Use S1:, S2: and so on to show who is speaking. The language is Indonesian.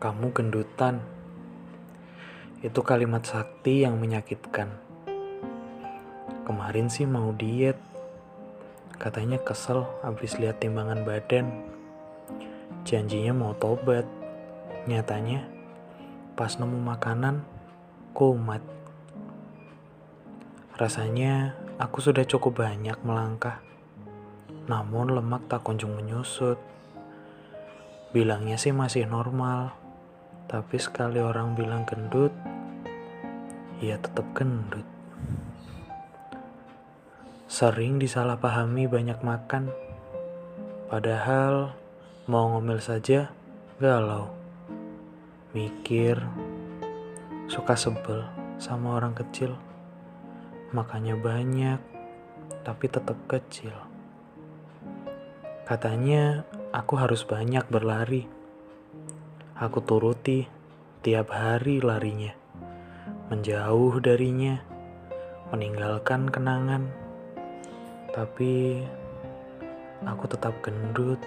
S1: Kamu gendutan. Itu kalimat sakti yang menyakitkan. Kemarin sih mau diet. Katanya kesel habis lihat timbangan badan. Janjinya mau tobat. Nyatanya pas nemu makanan kumat. Rasanya aku sudah cukup banyak melangkah. Namun lemak tak kunjung menyusut. Bilangnya sih masih normal. Tapi sekali orang bilang gendut, ya tetap gendut. Sering disalahpahami banyak makan, padahal mau ngomel saja galau. Mikir, suka sebel sama orang kecil. Makanya banyak, tapi tetap kecil. Katanya aku harus banyak berlari Aku turuti tiap hari larinya, menjauh darinya, meninggalkan kenangan. Tapi aku tetap gendut.